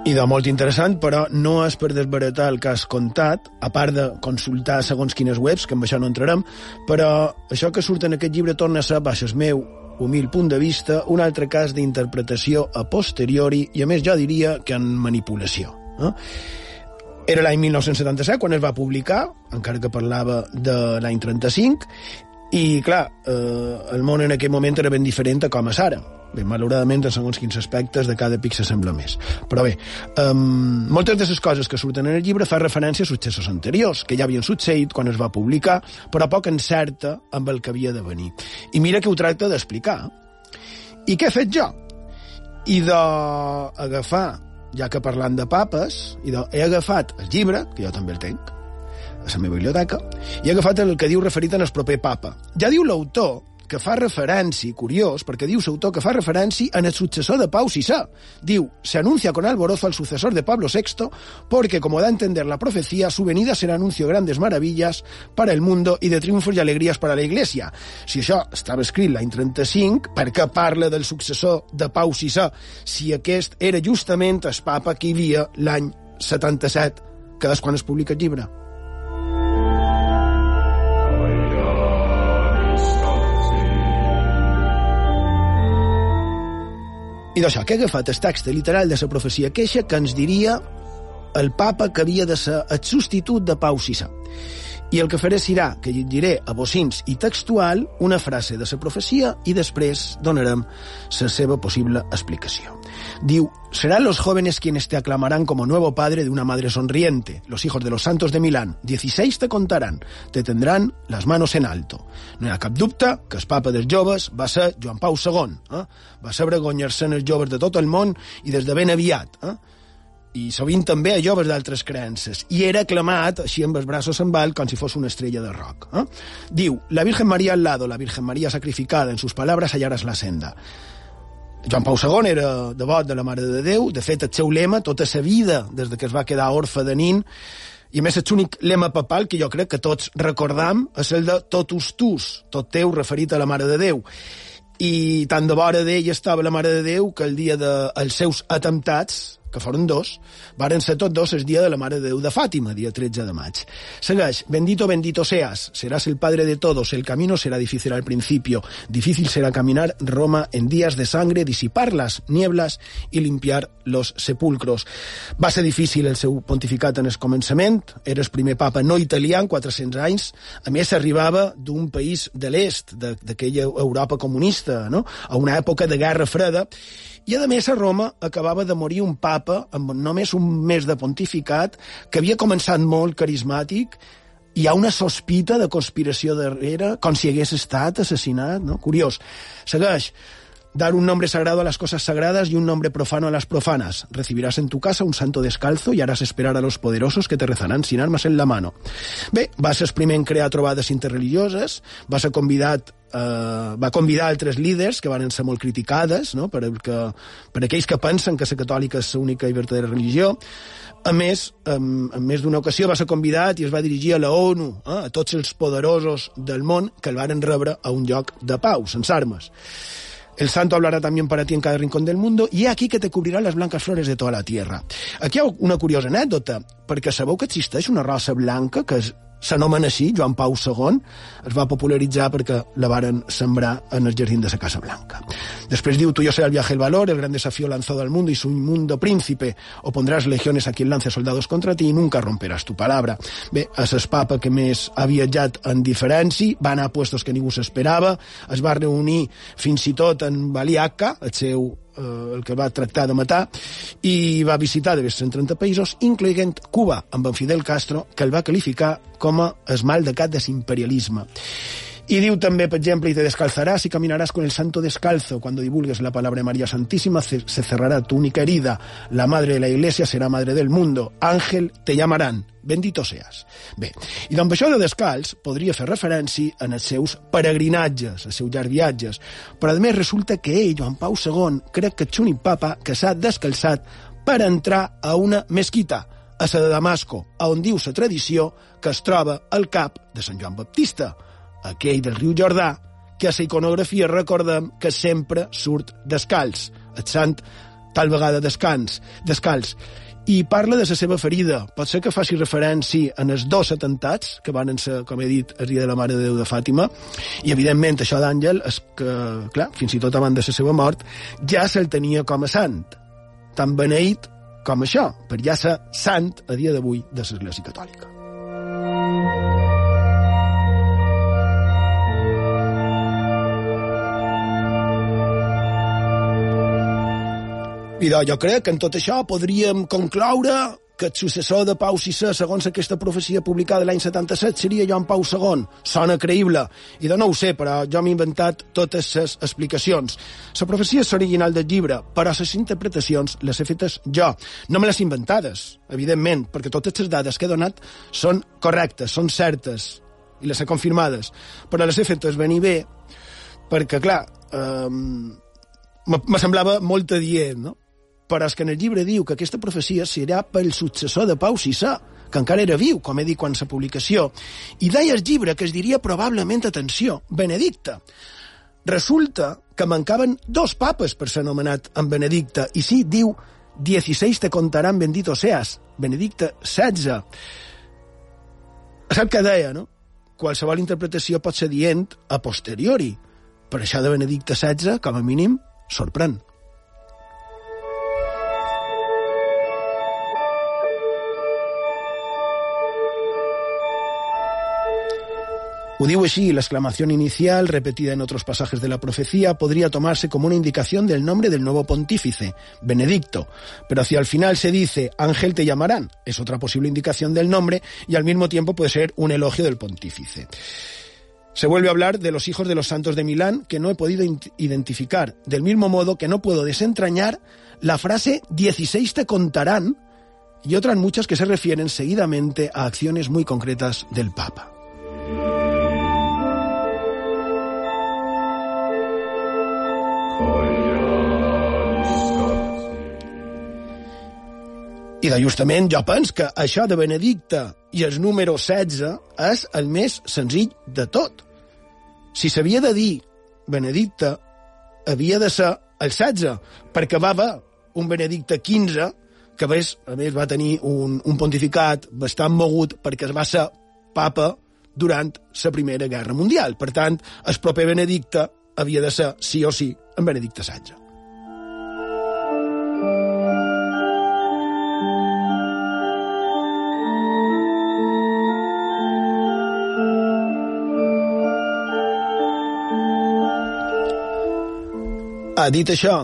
[SPEAKER 1] I de molt interessant, però no és per desbaratar el que has contat, a part de consultar segons quines webs, que amb això no entrarem, però això que surt en aquest llibre torna a ser, baix el meu humil punt de vista, un altre cas d'interpretació a posteriori i, a més, jo diria que en manipulació. Eh? Era l'any 1977 quan es va publicar, encara que parlava de l'any 35, i, clar, eh, el món en aquell moment era ben diferent a com és ara Bé, malauradament, en segons quins aspectes de cada pic s'assembla més. Però bé, um, moltes de les coses que surten en el llibre fa referència a successos anteriors, que ja havien succeït quan es va publicar, però poc encerta amb el que havia de venir. I mira que ho tracta d'explicar. I què he fet jo? I d'agafar, ja que parlant de papes, i de, he agafat el llibre, que jo també el tenc, a la meva biblioteca, i he agafat el que diu referit en el proper papa. Ja diu l'autor que fa referència, curiós, perquè diu l'autor que fa referència en el successor de Pau Sisá. Diu, se anuncia con alborozo al sucesor de Pablo VI, porque, como da a entender la profecía, su venida será anuncio de grandes maravillas para el mundo y de triunfos y alegrías para la Iglesia. Si això estava escrit l'any 35, per què parla del successor de Pau Sisá, si aquest era justament el papa que hi havia l'any 77, que és quan es publica el llibre? I d'això, que he agafat el text literal de la profecia queixa que ens diria el papa que havia de ser el substitut de Pau Sisà. I el que faré serà que llegiré a bocins i textual una frase de la profecia i després donarem la seva possible explicació. Diu, serán los jóvenes quienes te aclamarán como nuevo padre de una madre sonriente. Los hijos de los santos de Milán, 16 te contarán, te tendrán las manos en alto. No hi ha cap dubte que el papa dels joves va ser Joan Pau II. Eh? Va saber guanyar-se els joves de tot el món i des de ben aviat. Eh? I sovint també a joves d'altres creences, i era aclamat així amb els braços en val com si fos una estrella de rock. Eh? Diu, la Virgen María al lado, la Virgen María sacrificada, en sus palabras hallarás la senda. Joan Pau II era devot de la Mare de Déu, de fet el seu lema tota la vida, des de que es va quedar orfe de nin, i més l'únic lema papal que jo crec que tots recordam és el de totus tus, tot teu referit a la Mare de Déu i tant de vora d'ell estava la Mare de Déu que el dia dels de, seus atemptats que foren dos, varen ser tots dos el dia de la Mare de Déu de Fàtima, dia 13 de maig. Segueix, bendito, bendito seas, serás el padre de todos, el camino será difícil al principio, difícil será caminar Roma en días de sangre, disipar las nieblas y limpiar los sepulcros. Va ser difícil el seu pontificat en el començament, era el primer papa no italià en 400 anys, a més arribava d'un país de l'est, d'aquella Europa comunista, no? a una època de guerra freda, i, a més, a Roma acabava de morir un papa amb només un mes de pontificat que havia començat molt carismàtic hi ha una sospita de conspiració darrere, com si hagués estat assassinat, no? Curiós. Segueix. Dar un nombre sagrado a las cosas sagradas y un nombre profano a las profanas. Recibirás en tu casa un santo descalzo y harás esperar a los poderosos que te rezarán sin armas en la mano. Bé, va ser el primer en crear trobades interreligioses, va ser convidat eh, va convidar altres líders que van ser molt criticades no? per, que, per aquells que pensen que la catòlica és l'única i verdadera religió. A més, en, en més d'una ocasió va ser convidat i es va dirigir a la ONU, eh, a tots els poderosos del món que el varen rebre a un lloc de pau, sense armes. El santo hablará también para ti en cada rincón del mundo y aquí que te cubrirán las blancas flores de toda la tierra. Aquí hi ha una curiosa anècdota, perquè sabeu que existeix una raça blanca que és s'anomena així, Joan Pau II, es va popularitzar perquè la varen sembrar en el jardín de la Casa Blanca. Després diu, tuyo será el viaje el valor, el gran desafío lanzado al mundo y su inmundo príncipe, o pondràs legiones a quien lance soldados contra ti i nunca romperàs tu palabra. Bé, a el papa que més ha viatjat en diferència, va anar a puestos que ningú s'esperava, es va reunir fins i tot en Baliaca, el seu eh, el que va tractar de matar, i va visitar de 130 països, incloent Cuba, amb en Fidel Castro, que el va qualificar com a esmal de cat de l'imperialisme. Y diu també, per exemple, y te descalzarás y caminarás con el santo descalzo. Cuando divulgues la palabra de María Santísima, se cerrará tu única herida. La madre de la iglesia será madre del mundo. Ángel te llamarán. Bendito seas. Bé, i doncs això de descalç podria fer referència en els seus peregrinatges, els seus llargs viatges, però a més resulta que ell, Joan Pau II, crec que és l'únic papa que s'ha descalçat per entrar a una mesquita, a la de Damasco, on diu la tradició que es troba al cap de Sant Joan Baptista, aquell del riu Jordà, que a la iconografia recordem que sempre surt descalç, el sant tal vegada descans, descalç i parla de la seva ferida. Pot ser que faci referència en els dos atemptats, que van ser, com he dit, el dia de la Mare de Déu de Fàtima, i evidentment això d'Àngel és que, clar, fins i tot abans de la seva mort, ja se'l tenia com a sant, tan beneït com això, per ja ser sant a dia d'avui de l'Església Catòlica. I doncs, jo crec que en tot això podríem concloure que el successor de Pau VI, segons aquesta profecia publicada l'any 77, seria Joan Pau II. Sona creïble. I de no ho sé, però jo m'he inventat totes les explicacions. La profecia és original del llibre, però les interpretacions les he fetes jo. No me les inventades, evidentment, perquè totes les dades que he donat són correctes, són certes, i les he confirmades. Però les he fetes venir bé, perquè, clar, eh, me semblava molt adient, no? Però és que en el llibre diu que aquesta profecia serà pel successor de Pau VI, que encara era viu, com he dit quan sa publicació, i deia el llibre que es diria probablement, atenció, Benedicte. Resulta que mancaven dos papes per ser anomenat en Benedicte, i sí, diu, 16 te contaran bendito seas, Benedicte 16. Sap què deia, no? Qualsevol interpretació pot ser dient a posteriori, però això de Benedicte 16, com a mínim, sorprèn. Així, la exclamación inicial, repetida en otros pasajes de la profecía, podría tomarse como una indicación del nombre del nuevo pontífice, Benedicto, pero hacia el final se dice, ángel te llamarán, es otra posible indicación del nombre y al mismo tiempo puede ser un elogio del pontífice. Se vuelve a hablar de los hijos de los santos de Milán que no he podido identificar, del mismo modo que no puedo desentrañar la frase 16 te contarán y otras muchas que se refieren seguidamente a acciones muy concretas del Papa. I de justament jo penso que això de Benedicte i el número 16 és el més senzill de tot. Si s'havia de dir Benedicte, havia de ser el 16, perquè va haver un Benedicte 15 que a més, a més va tenir un, un pontificat bastant mogut perquè es va ser papa durant la Primera Guerra Mundial. Per tant, el proper Benedicte havia de ser, sí o sí, en Benedicte XVI. Ha dit això,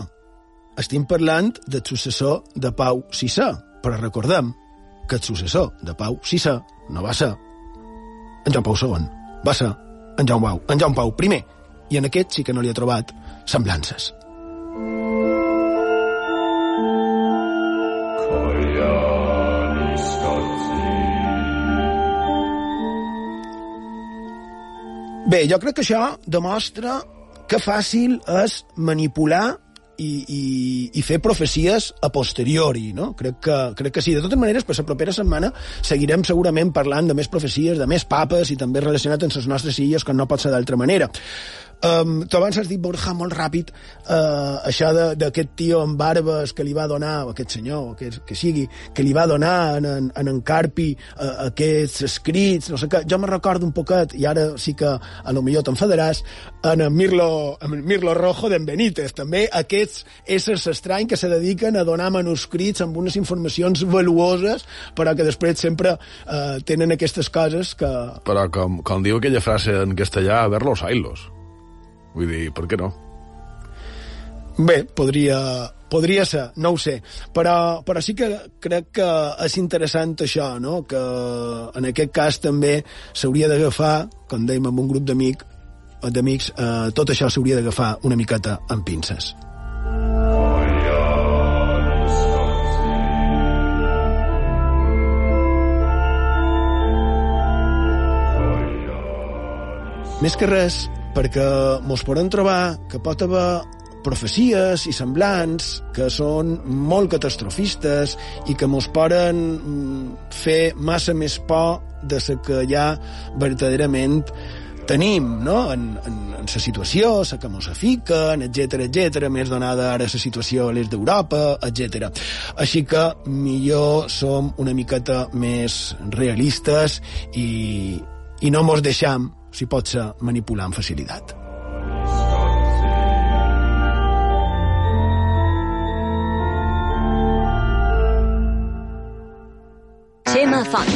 [SPEAKER 1] estem parlant del successor de Pau VI, però recordem que el successor de Pau VI no va ser en Joan Pau II, va ser en Joan Pau, en Joan Pau I, i en aquest sí que no li ha trobat semblances. Bé, jo crec que això demostra que fàcil és manipular i, i, i fer profecies a posteriori, no? Crec que, crec que sí. De totes maneres, per la propera setmana seguirem segurament parlant de més profecies, de més papes i també relacionat amb les nostres illes, que no pot ser d'altra manera. Um, tu abans has dit, Borja, molt ràpid, uh, això d'aquest tio amb barbes que li va donar, o aquest senyor, que, que sigui, que li va donar en, en, en, en Carpi uh, aquests escrits, no sé què. Jo me recordo un poquet, i ara sí que a lo millor t'enfadaràs, en en Mirlo, en Mirlo Rojo d'en Benítez. També aquests éssers estranys que se dediquen a donar manuscrits amb unes informacions valuoses, però que després sempre uh, tenen aquestes coses que...
[SPEAKER 2] Però com, com diu aquella frase en castellà, a ver los ailos. Vull dir, per què no?
[SPEAKER 1] Bé, podria, podria ser, no ho sé, però, però sí que crec que és interessant això, no? que en aquest cas també s'hauria d'agafar, com dèiem amb un grup d'amic, d'amics, eh, tot això s'hauria d'agafar una miqueta amb pinces. Més que res, perquè mos podem trobar que pot haver profecies i semblants que són molt catastrofistes i que mos poden mm, fer massa més por de la que ja verdaderament tenim no? en, en, en la situació, la que mos afiquen, etc etc més donada ara la situació a l'est d'Europa, etc. Així que millor som una miqueta més realistes i, i no mos deixam si pot ser manipular amb facilitat.
[SPEAKER 4] Xema Font.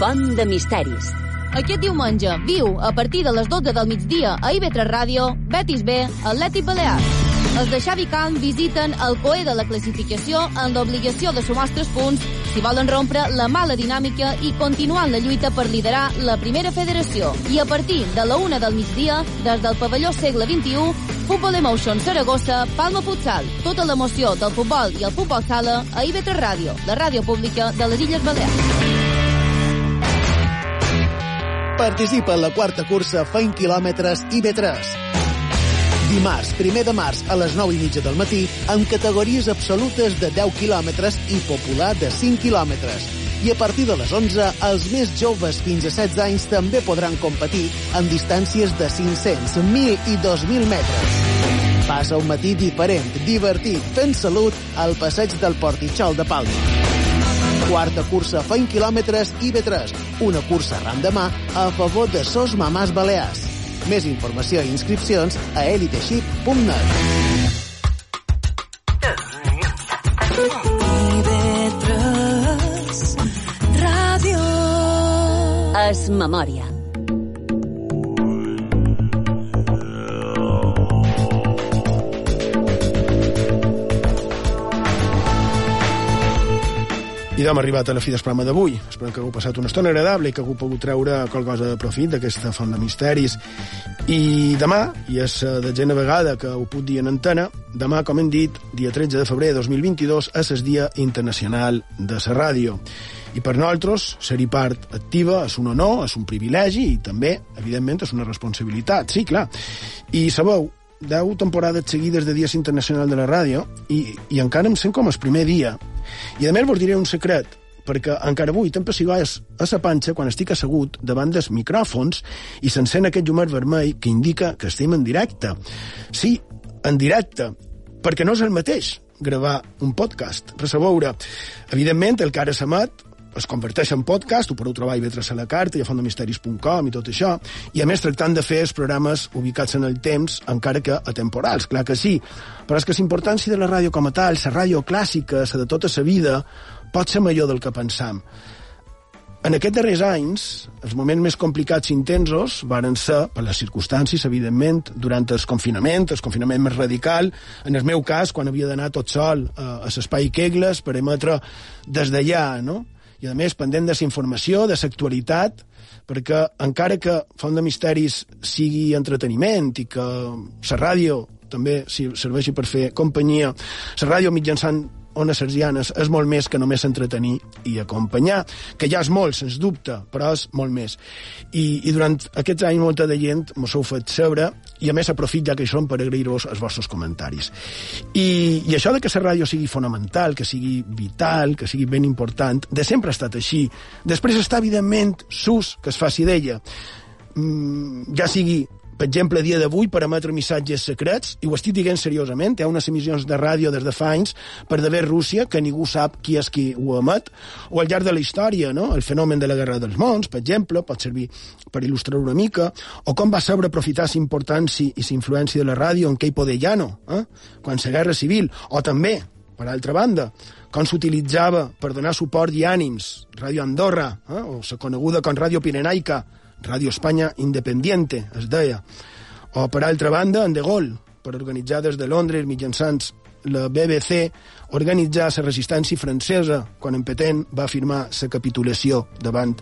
[SPEAKER 4] Font de misteris.
[SPEAKER 12] Aquest diumenge, viu, a partir de les 12 del migdia, a IB3 Ràdio, Betis B, Atlètic Balears. Els de Xavi Can visiten el coe de la classificació amb l'obligació de sumar els tres punts si volen rompre la mala dinàmica i continuar la lluita per liderar la primera federació. I a partir de la una del migdia, des del pavelló segle XXI, Futbol Emotion Saragossa, Palma Futsal. Tota l'emoció del futbol i el futbol sala a IB3 Ràdio, la ràdio pública de les Illes Balears.
[SPEAKER 13] Participa en la quarta cursa Feint quilòmetres IB3. Dimarts, primer de març, a les 9 i mitja del matí, amb categories absolutes de 10 quilòmetres i popular de 5 quilòmetres. I a partir de les 11, els més joves fins a 16 anys també podran competir en distàncies de 500, 1.000 i 2.000 metres. Passa un matí diferent, divertit, fent salut al passeig del Portitxol de Palma. Quarta cursa Feint quilòmetres IB3, una cursa ram de mà a favor de sos mamàs balears. Més informació i inscripcions a eliteship.net.
[SPEAKER 4] Es memòria.
[SPEAKER 1] I hem arribat a la fi del programa d'avui. Esperem que hagueu passat una estona agradable i que hagueu pogut treure cosa de profit d'aquesta font de misteris. I demà, i és la detzena vegada que ho puc dir en antena, demà, com hem dit, dia 13 de febrer de 2022, és el Dia Internacional de la Ràdio. I per nosaltres, ser-hi part activa és un honor, és un privilegi i també, evidentment, és una responsabilitat. Sí, clar. I sabeu, 10 temporades seguides de Dies Internacional de la Ràdio i, i encara em sent com el primer dia. I a més vos diré un secret, perquè encara avui te'n pessigolles a la panxa quan estic assegut davant dels micròfons i s'encén aquest llumet vermell que indica que estem en directe. Sí, en directe, perquè no és el mateix gravar un podcast. Res a veure. Evidentment, el que ara s'emet es converteix en podcast, ho podeu trobar a Ivetres a la carta i a fondemisteris.com i tot això, i a més tractant de fer els programes ubicats en el temps, encara que atemporals, clar que sí. Però és que la importància de la ràdio com a tal, la ràdio clàssica, la de tota la vida, pot ser millor del que pensam. En aquests darrers anys, els moments més complicats i intensos varen ser, per les circumstàncies, evidentment, durant el confinament, el confinament més radical, en el meu cas, quan havia d'anar tot sol a, a l'espai Kegles per emetre des d'allà, no? I a més pendent de la informació, de l'actualitat, perquè encara que Font de Misteris sigui entreteniment i que la ràdio també serveixi per fer companyia, la ràdio mitjançant ones sergianes és molt més que només entretenir i acompanyar, que ja és molt, sens dubte, però és molt més. I, i durant aquests anys molta de gent mos heu fet saber, i a més aprofit ja que hi som per agrair-vos els vostres comentaris. I, I això de que la ràdio sigui fonamental, que sigui vital, que sigui ben important, de sempre ha estat així. Després està, evidentment, sus que es faci d'ella. Mm, ja sigui per exemple, dia d'avui, per emetre missatges secrets, i ho estic dient seriosament, hi ha unes emissions de ràdio des de fa anys per d'haver Rússia, que ningú sap qui és qui ho emet, o al llarg de la història, no? el fenomen de la Guerra dels Mons, per exemple, pot servir per il·lustrar una mica, o com va saber aprofitar la importància i la influència de la ràdio en Queipo de Llano, eh? quan la Guerra Civil, o també, per altra banda, com s'utilitzava per donar suport i ànims, Ràdio Andorra, eh? o la coneguda com Ràdio Pirenaica, Ràdio Espanya Independiente, es deia. O, per altra banda, en De Gaulle, per organitzar des de Londres, mitjançant la BBC, organitzar la resistència francesa quan en Petain va firmar la capitulació davant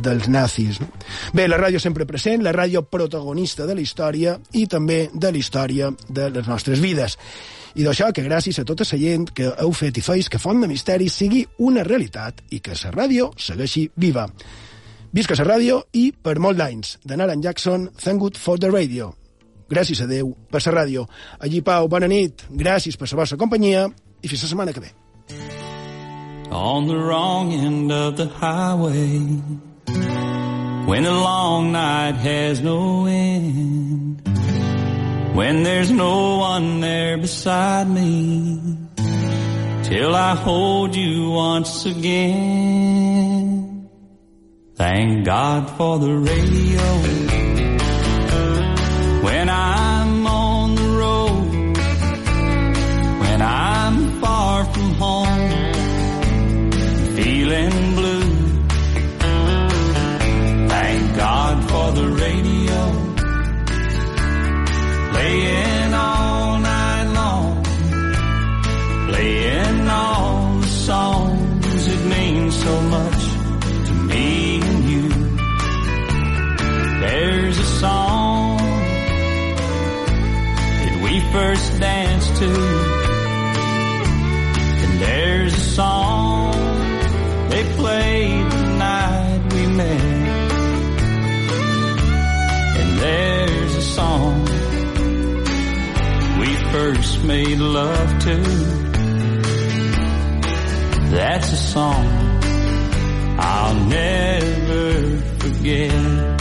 [SPEAKER 1] dels nazis. Bé, la ràdio sempre present, la ràdio protagonista de la història i també de la història de les nostres vides. I d'això que gràcies a tota la gent que heu fet i feis que Font de Misteri sigui una realitat i que la ràdio segueixi viva. Visca la ràdio i, per molt d'anys, de Naran Jackson, Thank God for the Radio. Gràcies a Déu per la ràdio. Allí, Pau, bona nit. Gràcies per la vostra companyia i fins la setmana que ve.
[SPEAKER 14] On the wrong end of the highway When a long night has no end When there's no one there beside me Till I hold you once again Thank God for the radio. When I'm on the road, when I'm far from home, feeling blue. Thank God for the radio. Playing all night long, playing all the songs that mean so much first danced to. And there's a song they played the night we met. And there's a song we first made love to. That's a song I'll never forget.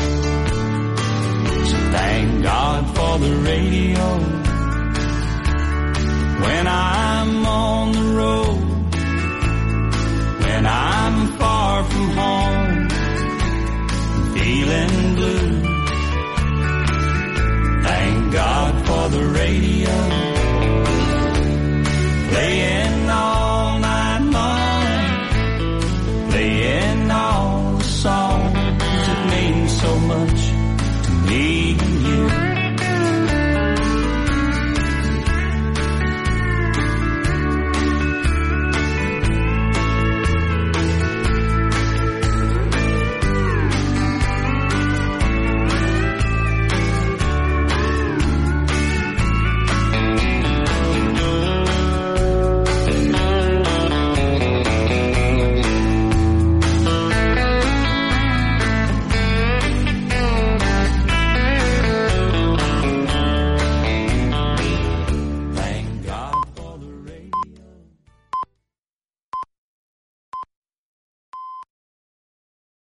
[SPEAKER 14] So thank God for the radio when I'm on the road, when I'm far from home, feeling blue. Thank God for the radio.